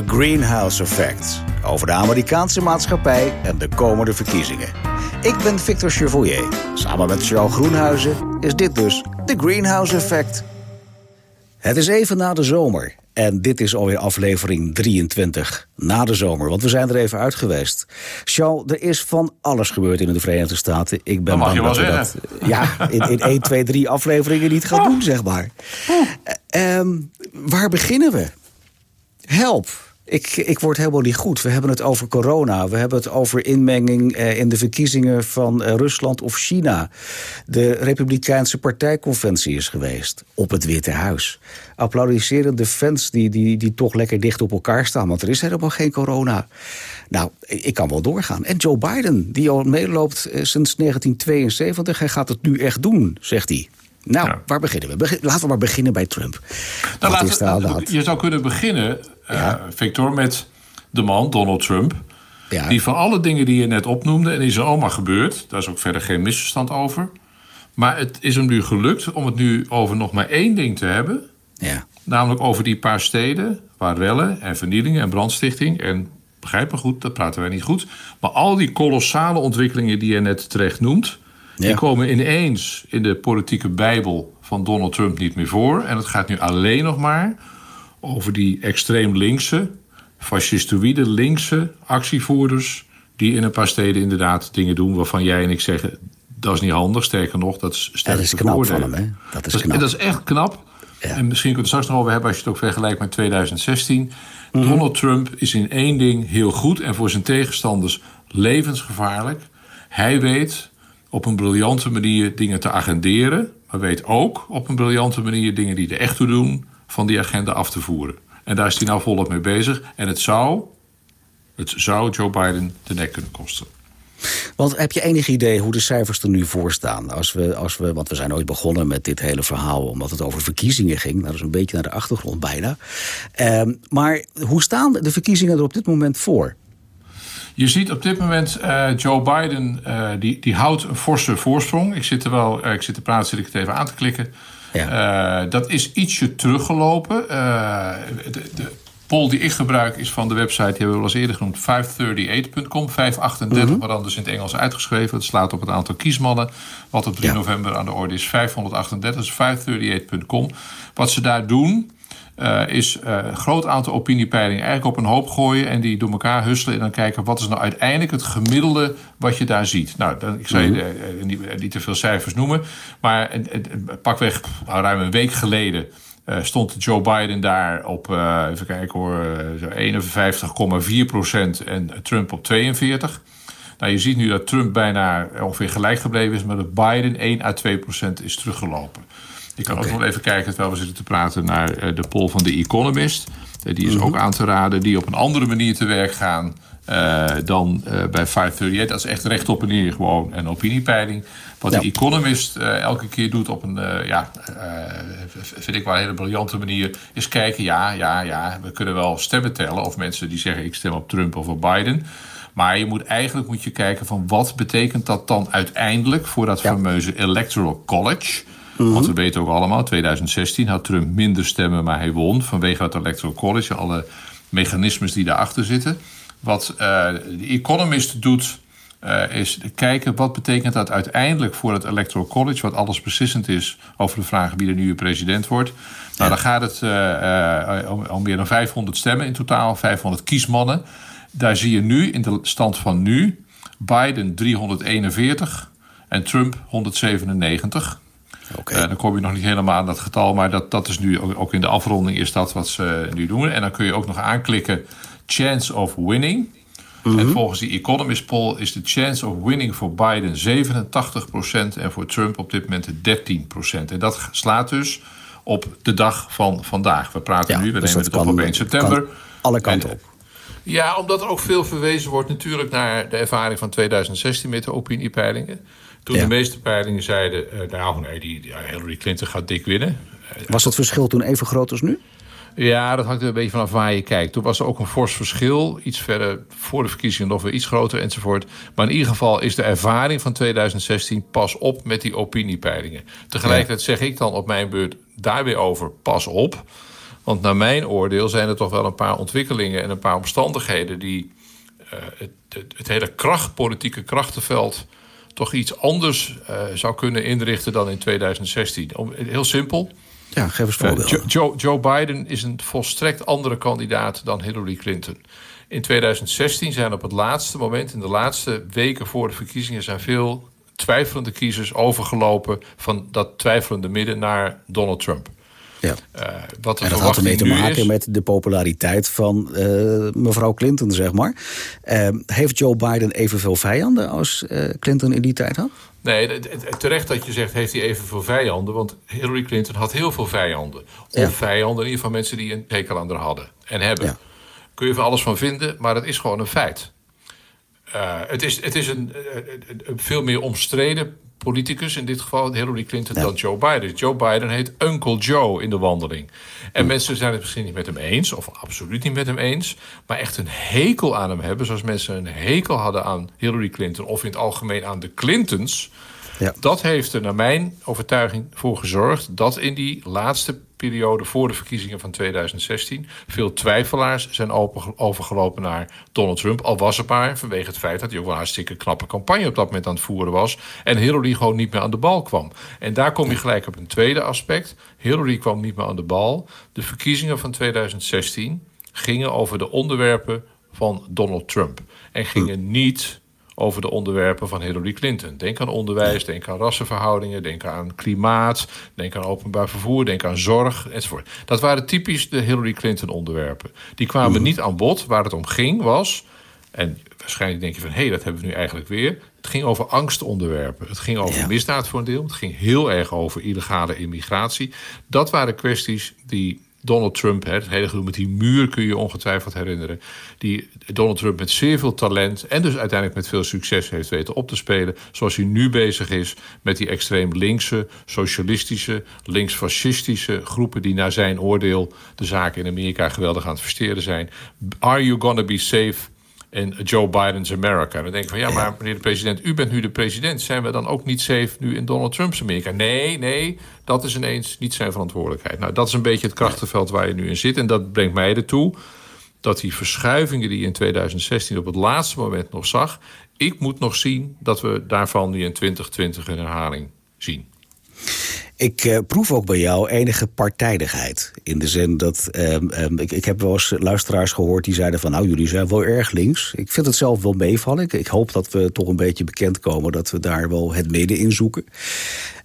The Greenhouse Effect. Over de Amerikaanse maatschappij en de komende verkiezingen. Ik ben Victor Chevoyer. Samen met Charles Groenhuizen is dit dus The Greenhouse Effect. Het is even na de zomer. En dit is alweer aflevering 23 na de zomer. Want we zijn er even uit geweest. Charles, er is van alles gebeurd in de Verenigde Staten. Ik ben mag je bang wel dat we dat ja, in, in 1, 2, 3 afleveringen niet gaan doen, zeg maar. Eh, ehm, waar beginnen we? Help. Ik, ik word helemaal niet goed. We hebben het over corona. We hebben het over inmenging eh, in de verkiezingen van eh, Rusland of China. De Republikeinse partijconventie is geweest. Op het Witte Huis. Applaudisserende fans die, die, die toch lekker dicht op elkaar staan. Want er is helemaal geen corona. Nou, ik kan wel doorgaan. En Joe Biden, die al meeloopt eh, sinds 1972. Hij gaat het nu echt doen, zegt hij. Nou, Ja. waar beginnen we? Begin- laten we maar beginnen bij Trump. Nou, laten is hand? je zou kunnen beginnen, eh. Victor, met de man, Donald Trump. Ja. Die van alle dingen die je net opnoemde, en die zijn allemaal gebeurd. Daar is ook verder geen misverstand over. Maar het is hem nu gelukt om het nu over nog maar één ding te hebben. Ja. Namelijk over die paar steden waar rellen en vernielingen en brandstichting. En begrijp me goed, dat praten wij niet goed. Maar al die kolossale ontwikkelingen die je net terecht noemt. Ja. Die komen ineens in de politieke bijbel van Donald Trump niet meer voor. En het gaat nu alleen nog maar over die extreem linkse, fascistoïde linkse actievoerders. die in een paar steden inderdaad dingen doen waarvan jij en ik zeggen. dat is niet handig. Sterker nog, dat is sterk Dat is te knap van hem, hè? Dat is dat, knap. dat is echt knap. Ja. En misschien kunnen we het straks nog over hebben als je het ook vergelijkt met 2016. Mhm. Donald Trump is in één ding heel goed en voor zijn tegenstanders levensgevaarlijk. Hij weet op een briljante manier dingen te agenderen, maar weet ook op een briljante manier dingen die er echt toe doen van die agenda af te voeren. En daar is hij nou volop mee bezig. En het zou, het zou Joe Biden de nek kunnen kosten. Want heb je enig idee hoe de cijfers er nu voor staan? Als we, als we, want we zijn ooit begonnen met dit hele verhaal... omdat het over verkiezingen ging. Nou, dat is een beetje naar de achtergrond bijna. Ehm, maar hoe staan de verkiezingen er op dit moment voor? Je ziet op dit moment eh, Joe Biden, eh, die, die houdt een forse voorsprong. Ik zit er wel, eh, ik zit te praten, zit ik het even aan te klikken. Ja. Dat is ietsje teruggelopen. De, de poll die ik gebruik is van de website, die hebben we wel eens eerder genoemd, 538.com. 538, maar dan dus in het Engels uitgeschreven. Het slaat op het aantal kiesmannen, wat op 3 Ja. november aan de orde is. 538, dus 538.com. Wat ze daar doen, eh, is eh, een groot aantal opiniepeilingen eigenlijk op een hoop gooien en die door elkaar husselen en dan kijken wat is nou uiteindelijk het gemiddelde wat je daar ziet. Nou, dan, ik zal je eh, niet, niet te veel cijfers noemen, maar pakweg nou, ruim een week geleden stond Joe Biden daar op, even kijken hoor, zo 51,4 procent en Trump op 42. Nou, je ziet nu dat Trump bijna ongeveer gelijk gebleven is, maar dat Biden 1 à 2 procent is teruggelopen. Ik kan ook nog even kijken, terwijl we zitten te praten, naar eh, de poll van The Economist. Eh, die is ook aan te raden, die op een andere manier te werk gaan eh, dan eh, bij 538. Dat is echt rechtop en neer gewoon een opiniepeiling. Wat Ja. de Economist eh, elke keer doet op een, ja, vind ik wel een hele briljante manier, is kijken, ja, ja, ja, we kunnen wel stemmen tellen. Of mensen die zeggen, ik stem op Trump of op Biden. Maar je moet eigenlijk moet je kijken van wat betekent dat dan uiteindelijk voor dat Ja. fameuze Electoral College. Want we weten ook allemaal, 2016 had Trump minder stemmen, maar hij won vanwege het Electoral College. Alle mechanismes die daarachter zitten. Wat eh, de Economist doet, eh, is kijken wat betekent dat uiteindelijk voor het Electoral College, wat alles beslissend is over de vraag wie de nieuwe president wordt. Nou, dan gaat het eh, om, om meer dan 500 stemmen in totaal, 500 kiesmannen. Daar zie je nu, in de stand van nu, Biden 341 en Trump 197. Oké. Eh, dan kom je nog niet helemaal aan dat getal, maar dat, dat is nu ook, in de afronding is dat wat ze nu doen. En dan kun je ook nog aanklikken chance of winning. En volgens die Economist poll is de chance of winning voor Biden 87% en voor Trump op dit moment 13%. En dat slaat dus op de dag van vandaag. We praten Ja, nu, we dus nemen het op kan- op 1 september. kan alle kanten En, op. Ja, omdat er ook veel verwezen wordt natuurlijk naar de ervaring van 2016 met de opiniepeilingen. Toen Ja. de meeste peilingen zeiden, eh, nou nee, die, die Hillary Clinton gaat dik winnen. Was dat verschil toen even groot als nu? Ja, dat hangt er een beetje vanaf waar je kijkt. Toen was er ook een fors verschil. Iets verder voor de verkiezingen nog weer iets groter enzovoort. Maar in ieder geval is de ervaring van 2016 pas op met die opiniepeilingen. Tegelijkertijd zeg ik dan op mijn beurt daar weer over pas op. Want naar mijn oordeel zijn er toch wel een paar ontwikkelingen en een paar omstandigheden die uh, het, het, het, hele kracht, politieke krachtenveld toch iets anders uh, zou kunnen inrichten dan in 2016. Heel simpel. Ja, geef eens voorbeeld. Uh, Joe, Joe Biden is een volstrekt andere kandidaat dan Hillary Clinton. In 2016 zijn op het laatste moment, in de laatste weken voor de verkiezingen, zijn veel twijfelende kiezers overgelopen van dat twijfelende midden naar Donald Trump. Ja. Uh, wat en dat had ermee te maken met de populariteit van uh, mevrouw Clinton, zeg maar. Uh, heeft Joe Biden evenveel vijanden als Clinton in die tijd had? Nee, terecht dat je zegt, heeft hij evenveel vijanden? Want Hillary Clinton had heel veel vijanden. Of ja. vijanden, in ieder geval mensen die een hekel aan haar hadden en hebben. Ja. Kun je van alles van vinden, maar het is gewoon een feit. Het is, het is een, een, een, veel meer omstreden politicus, in dit geval Hillary Clinton, dan Joe Biden. Joe Biden heet Uncle Joe in de wandeling. En mensen zijn het misschien niet met hem eens, of absoluut niet met hem eens, maar echt een hekel aan hem hebben, zoals mensen een hekel hadden aan Hillary Clinton of in het algemeen aan de Clintons. Ja. Dat heeft er naar mijn overtuiging voor gezorgd dat in die laatste periode voor de verkiezingen van 2016 veel twijfelaars zijn overgelopen naar Donald Trump. Al was het maar vanwege het feit dat hij ook wel een hartstikke knappe campagne op dat moment aan het voeren was. En Hillary gewoon niet meer aan de bal kwam. En daar kom je gelijk op een tweede aspect. Hillary kwam niet meer aan de bal. De verkiezingen van 2016 gingen over de onderwerpen van Donald Trump. En gingen niet over de onderwerpen van Hillary Clinton. Denk aan onderwijs, denk aan rassenverhoudingen, denk aan klimaat, denk aan openbaar vervoer, denk aan zorg enzovoort. Dat waren typisch de Hillary Clinton onderwerpen. Die kwamen mhm. niet aan bod. Waar het om ging was, en waarschijnlijk denk je van hé, hey, dat hebben we nu eigenlijk weer. Het ging over angstonderwerpen. Het ging over misdaad voor een deel. Het ging heel erg over illegale immigratie. Dat waren kwesties die Donald Trump, het hele gedoe met die muur kun je ongetwijfeld herinneren. Die Donald Trump met zeer veel talent en dus uiteindelijk met veel succes heeft weten op te spelen. Zoals hij nu bezig is met die extreem linkse, socialistische, linksfascistische groepen die naar zijn oordeel de zaken in Amerika geweldig aan het versteren zijn. Are you gonna be safe? In Joe Biden's America. En dan denk ik van ja, maar meneer de president, u bent nu de president. Zijn we dan ook niet safe nu in Donald Trump's Amerika? Nee, nee, dat is ineens niet zijn verantwoordelijkheid. Nou, dat is een beetje het krachtenveld waar je nu in zit. En dat brengt mij ertoe dat die verschuivingen die je in 2016 op het laatste moment nog zag... ik moet nog zien dat we daarvan nu in 2020 een herhaling zien. Ik uh, proef ook bij jou enige partijdigheid. In de zin dat. Um, um, ik, ik heb wel eens luisteraars gehoord die zeiden van. Nou, jullie zijn wel erg links. Ik vind het zelf wel meevallen. Ik, ik hoop dat we toch een beetje bekend komen dat we daar wel het midden in zoeken.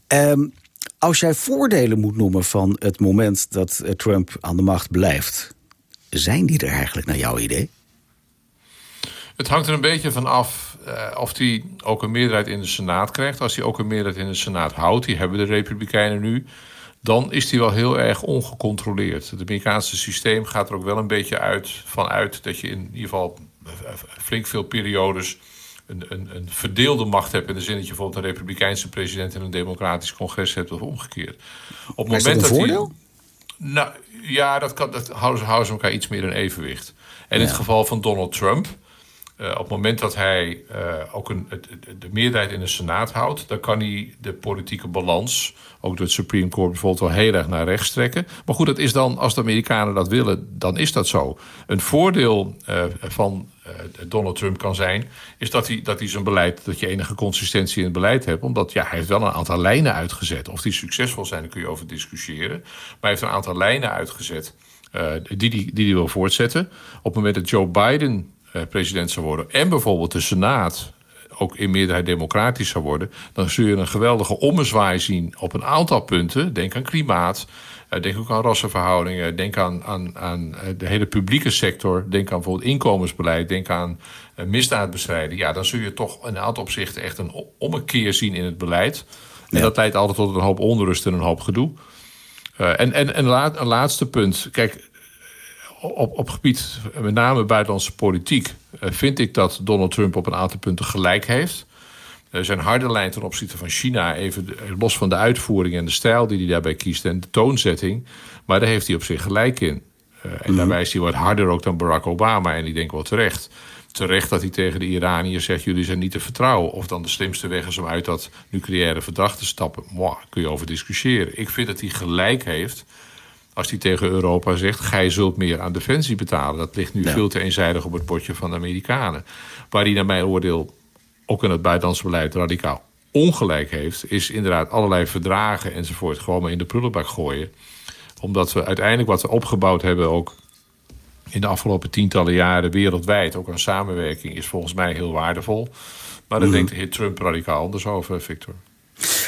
Um, als jij voordelen moet noemen van het moment dat eh, Trump aan de macht blijft, zijn die er eigenlijk naar jouw idee? Het hangt er een beetje van af uh, of hij ook een meerderheid in de Senaat krijgt. Als hij ook een meerderheid in de Senaat houdt, die hebben de Republikeinen nu, dan is hij wel heel erg ongecontroleerd. Het Amerikaanse systeem gaat er ook wel een beetje uit, van uit dat je in ieder geval flink veel periodes een, een, een, verdeelde macht hebt. In de zin dat je bijvoorbeeld een republikeinse president en een democratisch congres hebt of omgekeerd. Op het moment dat, een voordeel? nou ja, dat, kan, dat houden, ze, houden ze elkaar iets meer in evenwicht. En in het geval van Donald Trump uh, op het moment dat hij uh, ook een, de meerderheid in de Senaat houdt, dan kan hij de politieke balans, ook door het Supreme Court bijvoorbeeld, wel heel erg naar rechts trekken. Maar goed, dat is dan, als de Amerikanen dat willen, dan is dat zo. Een voordeel uh, van Donald Trump kan zijn, is dat hij, dat hij zijn beleid, dat je enige consistentie in het beleid hebt. Omdat ja, hij heeft wel een aantal lijnen uitgezet. Of die succesvol zijn, daar kun je over discussiëren. Maar hij heeft een aantal lijnen uitgezet. die, die, die die wil voortzetten. Op het moment dat Joe Biden eh, president zou worden... en bijvoorbeeld de Senaat ook in meerderheid democratisch zou worden... dan zul je een geweldige ommezwaai zien op een aantal punten. Denk aan klimaat, eh, denk ook aan rassenverhoudingen... denk aan, aan, aan eh, de hele publieke sector... denk aan bijvoorbeeld inkomensbeleid... denk aan misdaadbestrijding. Ja, dan zul je toch in een aantal opzichten echt een ommekeer zien in het beleid. En dat leidt altijd tot een hoop onrust en een hoop gedoe. en en, en een laatste punt. Kijk, op, op gebied, met name buitenlandse politiek, eh, vind ik dat Donald Trump op een aantal punten gelijk heeft. zijn harde lijn ten opzichte van China, even los van de uitvoering en de stijl die hij daarbij kiest en de toonzetting. Maar daar heeft hij op zich gelijk in. Uh, en mm daarbij is hij wat harder ook dan Barack Obama. En ik denk wel terecht. Terecht dat hij tegen de Iraniërs zegt: jullie zijn niet te vertrouwen. Of dan de slimste weg is om uit dat nucleaire verdacht te stappen. Mwah, kun je over discussiëren. Ik vind dat hij gelijk heeft als hij tegen Europa zegt: gij zult meer aan defensie betalen. Dat ligt nu veel te eenzijdig op het bordje van de Amerikanen. Waar hij naar mijn oordeel ook in het buitenlandse beleid radicaal ongelijk heeft, is inderdaad allerlei verdragen enzovoort gewoon maar in de prullenbak gooien. Omdat we uiteindelijk wat we opgebouwd hebben, ook in de afgelopen tientallen jaren wereldwijd, ook aan samenwerking, is volgens mij heel waardevol. Maar daar mm. denkt de heer Trump radicaal anders over, Victor.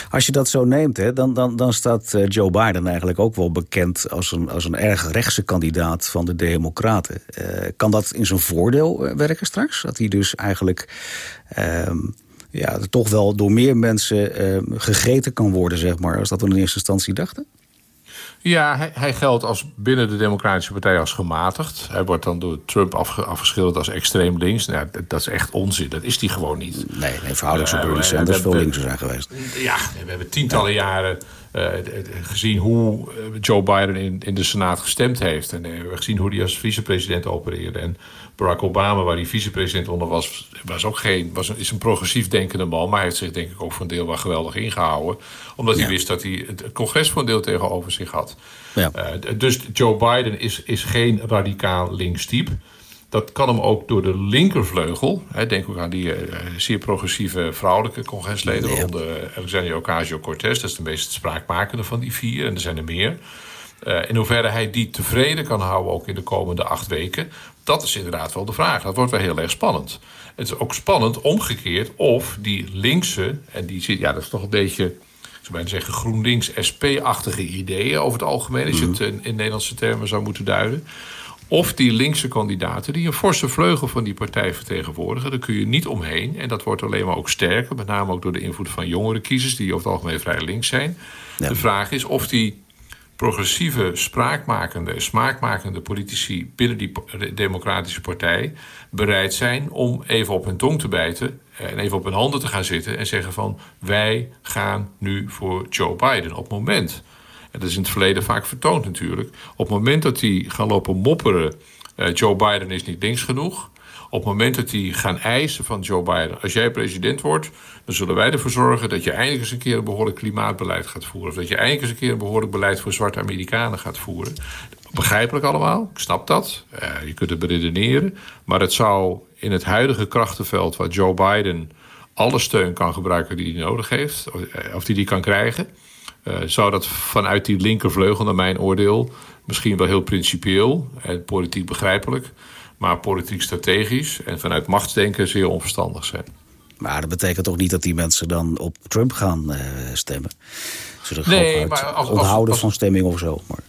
Als je dat zo neemt, hè, dan, dan, dan staat eh, Joe Biden eigenlijk ook wel bekend als een, als een erg rechtse kandidaat van de Democraten. Uh, kan dat in zijn voordeel eh, werken straks? Dat hij dus eigenlijk uh, ja, toch wel door meer mensen uh, gegeten kan worden, zeg maar, als dat we in eerste instantie dachten? Ja, hij, hij, geldt als binnen de Democratische Partij als gematigd. Hij wordt dan door Trump afgeschilderd als extreem links. Nou, dat, dat, is echt onzin. Dat is hij gewoon niet. Nee, nee verhoudelijk zou Bernie Sanders veel linkser zijn geweest. Ja, we hebben tientallen jaren uh, gezien hoe Joe Biden in, in de Senaat gestemd heeft. En we hebben gezien hoe hij als vicepresident opereerde. En Barack Obama, waar hij vicepresident onder was, was ook geen, was een, is een progressief denkende man. Maar hij heeft zich denk ik ook voor een deel wel geweldig ingehouden. Omdat hij wist dat hij het congres voor een deel tegenover zich had. Ja. Uh, dus Joe Biden is, is geen radicaal linkstype. Dat kan hem ook door de linkervleugel. Hè, denk ook aan die uh, zeer progressieve vrouwelijke congresleden. Ja. Onder Alexandria Ocasio-Cortez. Dat is de meest spraakmakende van die vier. En er zijn er meer. Uh, in hoeverre hij die tevreden kan houden ook in de komende acht weken. Dat is inderdaad wel de vraag. Dat wordt wel heel erg spannend. Het is ook spannend omgekeerd of die linkse, en die zit, ja, dat is toch een beetje, ik zou bijna zeggen, GroenLinks SP-achtige ideeën over het algemeen, als je het in, in Nederlandse termen zou moeten duiden. Of die linkse kandidaten die een forse vleugel van die partij vertegenwoordigen. Daar kun je niet omheen. En dat wordt alleen maar ook sterker. Met name ook door de invloed van jongere kiezers die over het algemeen vrij links zijn. De vraag is of die progressieve, spraakmakende, smaakmakende politici binnen die democratische partij bereid zijn om even op hun tong te bijten en even op hun handen te gaan zitten en zeggen van wij gaan nu voor Joe Biden. Op het moment, en dat is in het verleden vaak vertoond natuurlijk, op het moment dat die gaan lopen mopperen, uh, Joe Biden is niet links genoeg, op het moment dat die gaan eisen van Joe Biden... als jij president wordt, dan zullen wij ervoor zorgen... dat je eindelijk eens een keer een behoorlijk klimaatbeleid gaat voeren. Of dat je eindelijk eens een keer een behoorlijk beleid... voor zwarte Amerikanen gaat voeren. Begrijpelijk allemaal, ik snap dat. Uh, je kunt het beredeneren. Maar het zou in het huidige krachtenveld... waar Joe Biden alle steun kan gebruiken die hij nodig heeft... of die hij kan krijgen... Uh, zou dat vanuit die linkervleugel, naar mijn oordeel... misschien wel heel principieel en politiek begrijpelijk maar politiek strategisch en vanuit machtsdenken zeer onverstandig zijn. Maar dat betekent toch niet dat die mensen dan op Trump gaan uh, stemmen? Ze nee, maar als, onthouden van stemming of zo. Maar...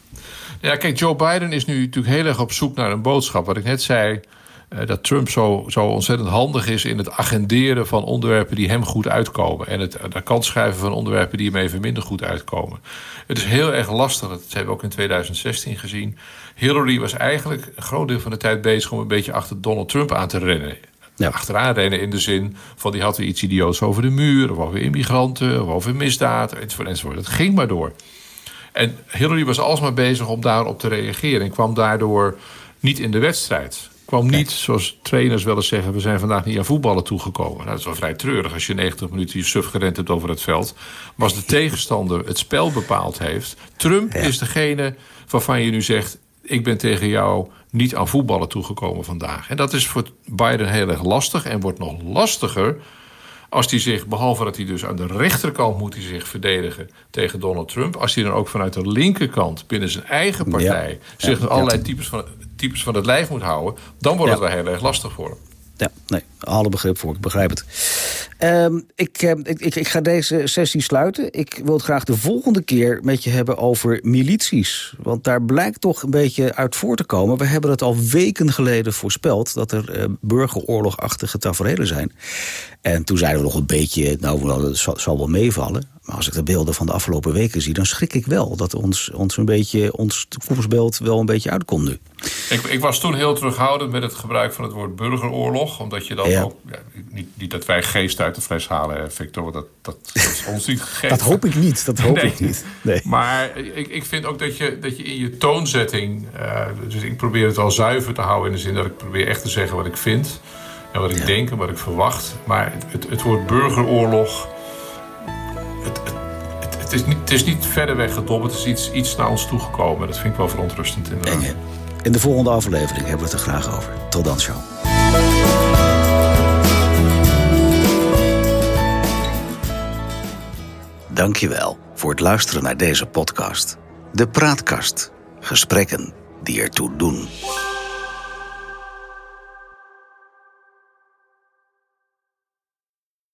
Ja, kijk, Joe Biden is nu natuurlijk heel erg op zoek naar een boodschap. Wat ik net zei, dat Trump zo, zo ontzettend handig is in het agenderen van onderwerpen die hem goed uitkomen. En het de kant schuiven van onderwerpen die hem even minder goed uitkomen. Het is heel erg lastig, dat hebben we ook in 2016 gezien. Hillary was eigenlijk een groot deel van de tijd bezig om een beetje achter Donald Trump aan te rennen. Ja. Achteraan rennen in de zin van die had weer iets idioots over de muur, of over immigranten, of over misdaad, enzovoort, enzovoort. Het ging maar door. En Hillary was alsmaar bezig om daarop te reageren en kwam daardoor niet in de wedstrijd kwam niet, zoals trainers wel eens zeggen... we zijn vandaag niet aan voetballen toegekomen. Nou, dat is wel vrij treurig als je 90 minuten je suf gerend hebt over het veld. Maar als de tegenstander het spel bepaald heeft... Trump is degene waarvan je nu zegt... ik ben tegen jou niet aan voetballen toegekomen vandaag. En dat is voor Biden heel erg lastig en wordt nog lastiger... Als hij zich, behalve dat hij dus aan de rechterkant moet hij zich verdedigen tegen Donald Trump. Als hij dan ook vanuit de linkerkant binnen zijn eigen partij zich allerlei types van types van het lijf moet houden, dan wordt het wel heel erg lastig voor hem. Ja, nee, alle begrip voor, ik begrijp het. Um, ik, ik, ik, ik, ga deze sessie sluiten. Ik wil het graag de volgende keer met je hebben over milities. Want daar blijkt toch een beetje uit voor te komen. We hebben het al weken geleden voorspeld... dat er uh, burgeroorlogachtige tafereelen zijn. En toen zeiden we nog een beetje... nou, dat zal, zal wel meevallen. Maar als ik de beelden van de afgelopen weken zie... dan schrik ik wel dat ons, ons, een beetje, ons toekomstbeeld wel een beetje uitkomt nu. Ik, ik, was toen heel terughoudend met het gebruik van het woord burgeroorlog. Omdat je dan ook... Ja, niet, niet, dat wij geest uit de fles halen, Victor. Dat, dat, is dat hoop ik niet. Dat hoop ik niet. Nee. Maar ik, ik vind ook dat je, dat je in je toonzetting. Eh, dus ik probeer het wel zuiver te houden in de zin dat ik probeer echt te zeggen wat ik vind. En wat ik denk en wat ik verwacht. Maar het, het, het woord burgeroorlog. Het, het, is niet, het is niet verder. Het is iets, iets naar ons toegekomen. Dat vind ik wel verontrustend inderdaad. In de volgende aflevering hebben we het er graag over. Tot dan, show Dankjewel voor het luisteren naar deze podcast. De Praatkast. Gesprekken die ertoe doen.